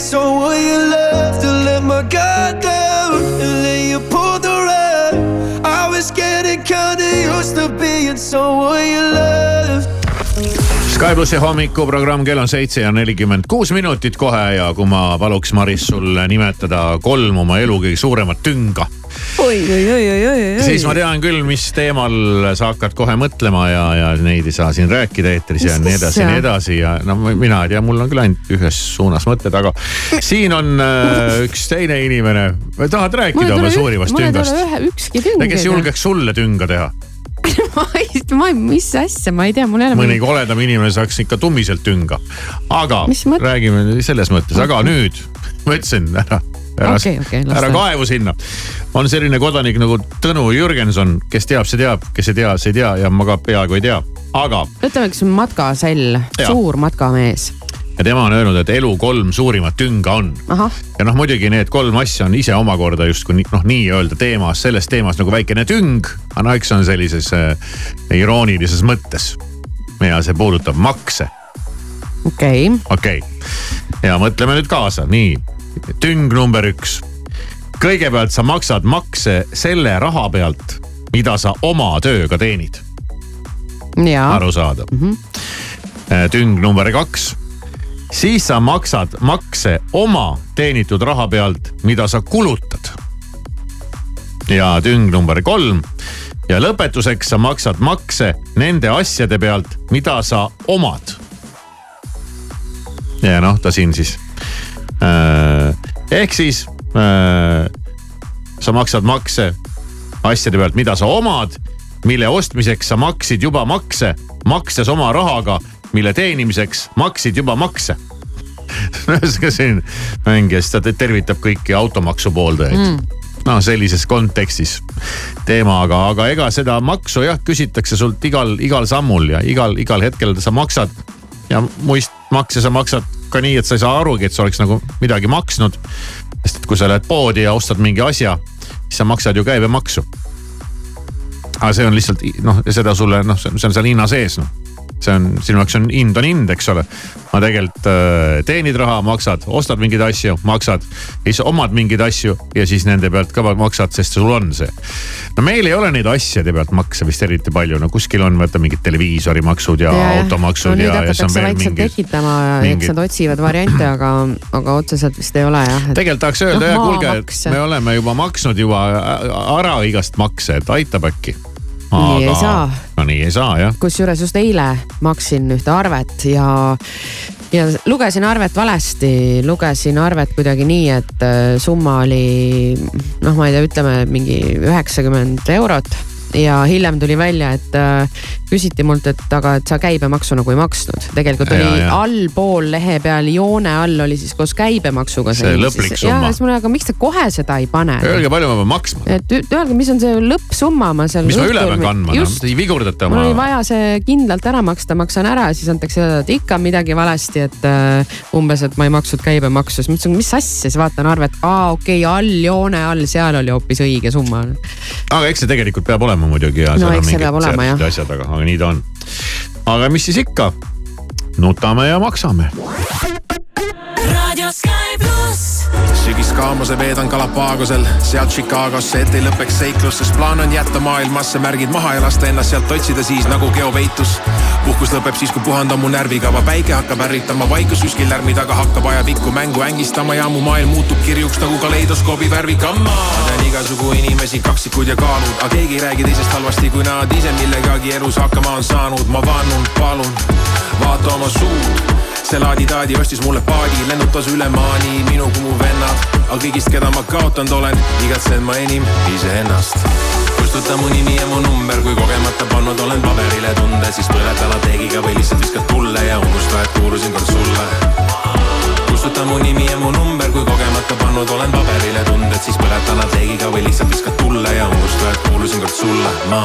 being someone you love. To let my guard down, and then you pulled the rug. I was getting kinda used to being someone you love. Sky plussi hommikuprogramm, kell on seitse ja nelikümmend kuus minutit kohe ja kui ma paluks Maris sul nimetada kolm oma elu kõige suuremat tünga. Oi, oi, oi, oi, oi, oi. siis ma tean küll, mis teemal sa hakkad kohe mõtlema ja, ja neid ei saa siin rääkida eetris ja nii edasi ja nii edasi ja no mina ei tea, mul on küll ainult ühes suunas mõtted, aga siin on äh, üks teine inimene. tahad rääkida oma suurimast tüngast? ükski tüng. kes julgeks sulle tünga teha? ma ei, ma ei, mis asja, ma ei tea, mul ei ole. mõni koledam inimene saaks ikka tummiselt tünga. aga räägime selles mõttes, aga nüüd ma ütlesin ära ära okei, las ära ta. kaevu sinna. on selline kodanik nagu Tõnu Jürgenson, kes teab, see teab, kes ei tea, see ei tea ja ma ka peaaegu ei tea, aga ütleme üks matkasell, Jaa. suur matkamees. ja tema on öelnud, et elu kolm suurimat tünga on. ja noh, muidugi need kolm asja on ise omakorda justkui nii- noh, nii-öelda teemas, selles teemas nagu väikene tüng. aga no eks on sellises äh, iroonilises mõttes. ja see puudutab makse, okei okay., okei okay.. ja mõtleme nüüd kaasa, nii tüng number üks. kõigepealt sa maksad makse selle raha pealt, mida sa oma tööga teenid, arusaadav mm. -hmm. tüng number kaks siis sa maksad makse oma teenitud raha pealt, mida sa kulutad. ja tüng number kolm. ja lõpetuseks sa maksad makse nende asjade pealt, mida sa omad. ja noh, ta siin siis äh,. Ehk siis äh, sa maksad makse asjade pealt, mida sa omad, mille ostmiseks sa maksid juba makse, makstes oma rahaga, mille teenimiseks maksid juba makse ühesõnaga selline mäng ja siis ta tervitab kõiki automaksu pooldajaid mm. no sellises kontekstis teema, aga, aga ega seda maksu jah, küsitakse sult igal, igal sammul ja igal, igal hetkel sa maksad. ja muist makse sa maksad ka nii, et sa ei saa arugi, et sa oleks nagu midagi maksnud. sest et kui sa lähed poodi ja ostad mingi asja, siis sa maksad ju käibemaksu. aga see on lihtsalt noh, seda sulle noh, see on seal hinna sees noh see on, sinu jaoks on hind on hind, eks ole. ma tegelikult äh, teenid raha, maksad, ostad mingeid asju, maksad. siis omad mingeid asju ja siis nende pealt ka maksad, sest sul on see. no meil ei ole neid asjade pealt makse vist eriti palju, no kuskil on vaata mingid televiisorimaksud ja, ja automaksud no, ja, ja siis on veel mingid. tekitama ja mingid- eks nad otsivad variante, aga, aga otseselt vist ei ole jah et.... tegelikult tahaks öelda jah, kuulge, et me oleme juba maksnud juba ära igast makse, et aitab äkki. Nii ei saa. no nii ei saa jah. kusjuures just eile maksin ühte arvet ja, ja lugesin arvet valesti, lugesin arvet kuidagi nii, et äh, summa oli noh, ma ei tea, ütleme mingi üheksakümmend eurot ja hiljem tuli välja, et äh, küsiti mult, et aga, et sa käibemaksu nagu ei maksnud. tegelikult Ja, oli allpool lehe peal, joone all oli siis koos käibemaksuga. See lõplik summa. ja siis ma olin, aga miks te kohe seda ei pane? Öelge, palju ma pean maksma, et öelge, mis on see lõppsumma, ma seal. mis ma üle pean kandma, noh, te vigurdate mul oli oma. vaja see kindlalt ära maksta, maksan ära ja siis antakse teada, et ikka midagi valesti, et äh, umbes, et ma ei maksnud käibemaksu, siis mõtlesin, mis asja, siis vaatan arvet, aa okei okay,, all joone all, seal oli hoopis õige summa. aga eks see tegelikult peab olema muidugi ja No seal on eks see peab olema, jah. ja asjad, aga, nii ta on. aga mis siis ikka, nutame ja maksame. raadio Sky pluss. sügiskaamuse veedan Galapagosel, sealt Chicagosse, et ei lõpeks seiklus, sest plaan on jätta maailmasse märgid maha ja lasta ennast sealt otsida siis nagu geopeitus. Puhkus lõpeb siis, kui puhand on mu närvikava, päike hakkab ärritama, vaikus kuskil lärmi taga hakkab ajapikku mängu ängistama ja mu maailm muutub kirjuks nagu kaleidoskoobi värvikam. ma tean igasugu inimesi, kaksikud ja kaalud, aga keegi ei räägi teisest halvasti, kui nad ise millegagi elus hakkama on saanud. ma vannun, palun, vaata oma suud see laadi-taadi ostis mulle paadi, lennutas üle maani minu kui mu vennad. aga kõigist, keda ma kaotanud olen, igatsen ma enim iseennast. kustuta mu nimi ja mu number, kui kogemata pannud olen paberile tunde, siis põleta lateegiga või lihtsalt viskad tulle ja unusta, et kuulusin kord sulle. kustuta mu nimi ja mu number, kui kogemata pannud olen paberile tunded, siis põleta lateegiga või lihtsalt viskad tulle ja unusta, et kuulusin kord sulle, ma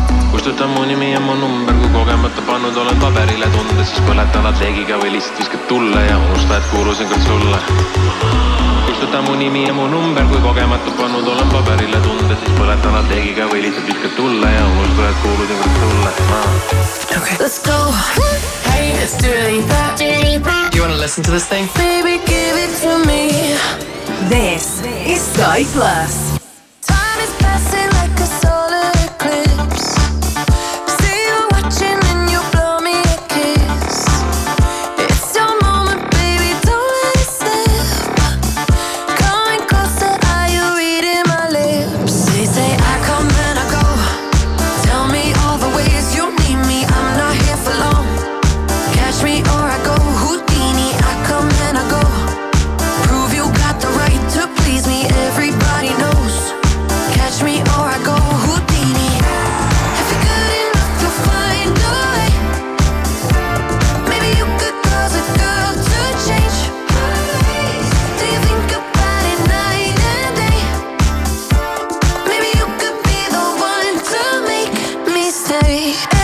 kustuta mu nimi ja mu number, kui kogemata pannud olen paberile tunde, siis põleta nad leegiga või lihtsalt viskad tulle ja unusta, et kuulusin kord sulle. kustuta mu nimi ja mu number, kui kogemata pannud olen paberile tunde, siis põleta nad leegiga või lihtsalt viskad tulle ja unusta, et kuulusin kord sulle Okay. Let's go. Hey, it's Dua Lipa. You wanna listen to this thing? Baby, give it to me. This is Sky Plus. Me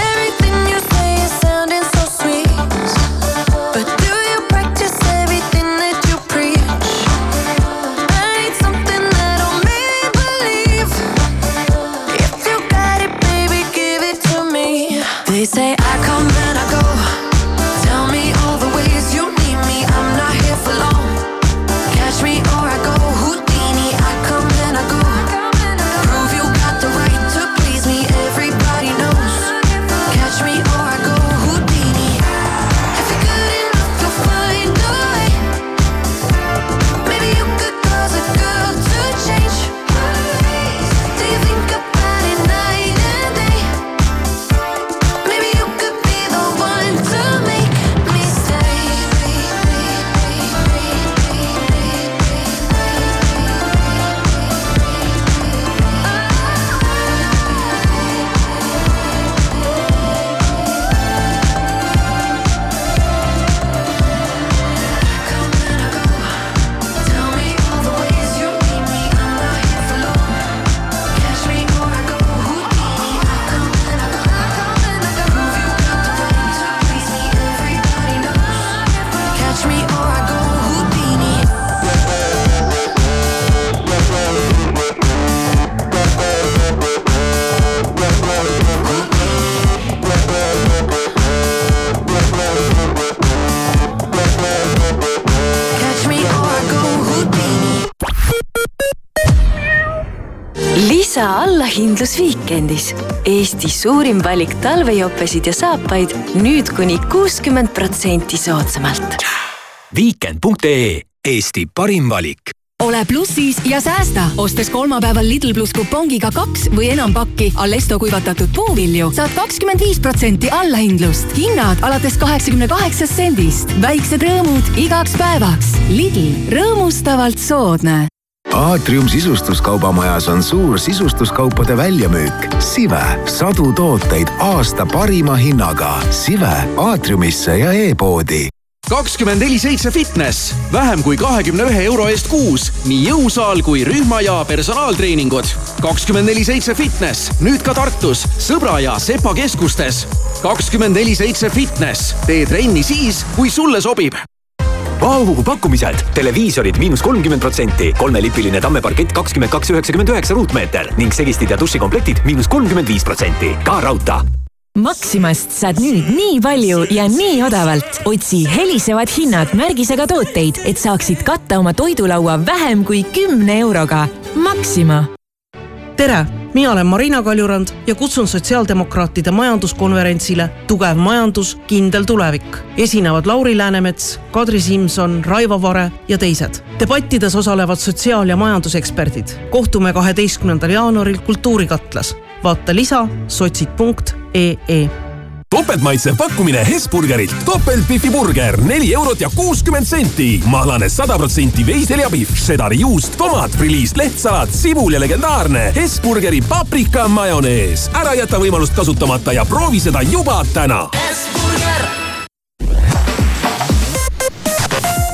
allahindlus Viikendis. Eesti suurim valik talvejopesid ja saapaid nüüd kuni kuuskümmend protsenti soodsamalt. Viikend.ee Eesti parim valik ole plussis ja säästa, ostes kolmapäeval Lidl pluss kupongiga kaks või enam pakki Allesto kuivatatud puuvilju, saad kakskümmend viis protsenti allahindlust. hinnad alates kaheksakümne kaheksast sendist. väiksed rõõmud igaks päevaks. Lidl, rõõmustavalt soodne aatrium sisustuskaubamajas on suur sisustuskaupade väljamüük. Sive, sadu tooteid aasta parima hinnaga. Sive aatriumisse ja e-poodi kakskümmend neli seitse fitness, vähem kui kahekümne ühe euro eest kuus, nii jõusaal kui rühma ja personaaltreeningud. kakskümmend neli seitse fitness, nüüd ka Tartus, Sõbra ja Sepa keskustes. kakskümmend neli seitse fitness, tee trenni siis, kui sulle sobib Vau, pakkumised. televiisorid miinus kolmkümmend protsenti, kolmelipiline tammeparkett kakskümmend kaks üheksakümmend üheksa ruutmeeter ning segistid ja dušikomplektid miinus kolmkümmend viis protsenti. ka raudtee Maximast saad nüüd nii palju ja nii odavalt. otsi helisevad hinnad märgisega tooteid, et saaksid katta oma toidulaua vähem kui kümne euroga. Maxima. tere, mina olen Marina Kaljurand ja kutsun sotsiaaldemokraatide majanduskonverentsile Tugev majandus, kindel tulevik. esinevad Lauri Läänemets, Kadri Simson, Raivo Vare ja teised. debattides osalevad sotsiaal- ja majanduseksperdid. kohtume kaheteistkümnendal jaanuaril Kultuurikatlas. vaata lisa sotsid.ee topeltmaitsev pakkumine Hesburgerilt. topeltbifiburger neli eurot ja kuuskümmend senti. mahlane sada protsenti veiseljapihv, šedari juust, tomat, friliis, lehtsalat, sibul ja legendaarne Hesburgeri paprika majonees. ära jäta võimalust kasutamata ja proovi seda juba täna.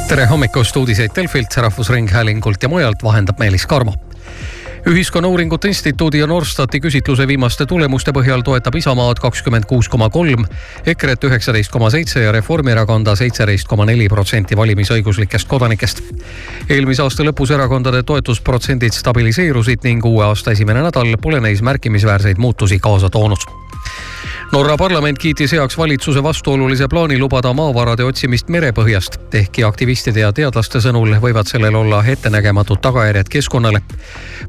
tere hommikust, uudiseid Delfilt, Rahvusringhäälingult ja mujalt vahendab Meelis Karmo ühiskonnauuringute Instituudi ja Norstati küsitluse viimaste tulemuste põhjal toetab Isamaad kakskümmend kuus koma kolm, EKRE-t üheksateist koma seitse ja Reformierakonda seitseteist koma neli protsenti valimisõiguslikest kodanikest. eelmise aasta lõpus erakondade toetusprotsendid stabiliseerusid ning uue aasta esimene nädal pole neis märkimisväärseid muutusi kaasa toonud Norra parlament kiitis heaks valitsuse vastuolulise plaani lubada maavarade otsimist merepõhjast, ehkki aktivistide ja teadlaste sõnul võivad sellel olla ettenägematud tagajärjed keskkonnale.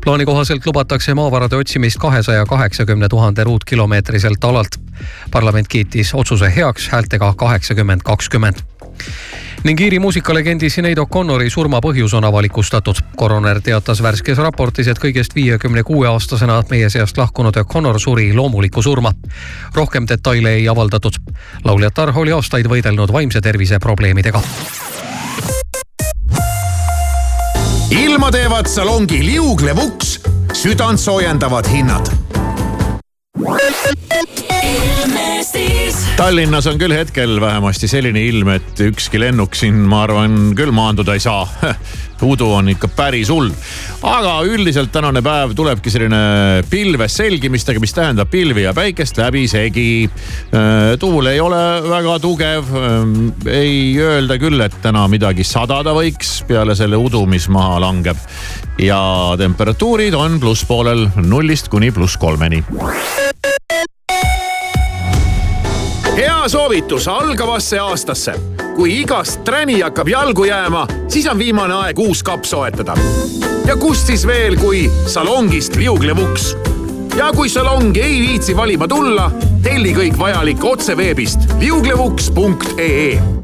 plaani kohaselt lubatakse maavarade otsimist kahesaja kaheksakümne tuhande ruutkilomeetriselt alalt. parlament kiitis otsuse heaks häältega kaheksakümmend, kakskümmend ning Iiri muusikalegendi Sinead O'Connori surma põhjus on avalikustatud. koroner teatas värskes raportis, et kõigest viiekümne kuue aastasena meie seast lahkunud O'Connor suri loomulikku surma. rohkem detaile ei avaldatud. lauljatar oli aastaid võidelnud vaimse tervise probleemidega. ilma teevad salongi liuglev uks, südant soojendavad hinnad Tallinnas on küll hetkel vähemasti selline ilm, et ükski lennuk siin, ma arvan, küll maanduda ei saa. udu on ikka päris hull. aga üldiselt tänane päev tulebki selline pilves selgimistega, mis tähendab pilvi ja päikest läbisegi. Äh, tuul ei ole väga tugev. Äh, ei öelda küll, et täna midagi sadada võiks peale selle udu, mis maha langeb. ja temperatuurid on plusspoolel nullist kuni pluss kolmeni hea soovitus algavasse aastasse. kui igast träni hakkab jalgu jääma, siis on viimane aeg uus kapp soetada. ja kust siis veel, kui salongist liuglev uks. ja kui salongi ei viitsi valima tulla, telli kõik vajalik otse veebist liuglevuks.ee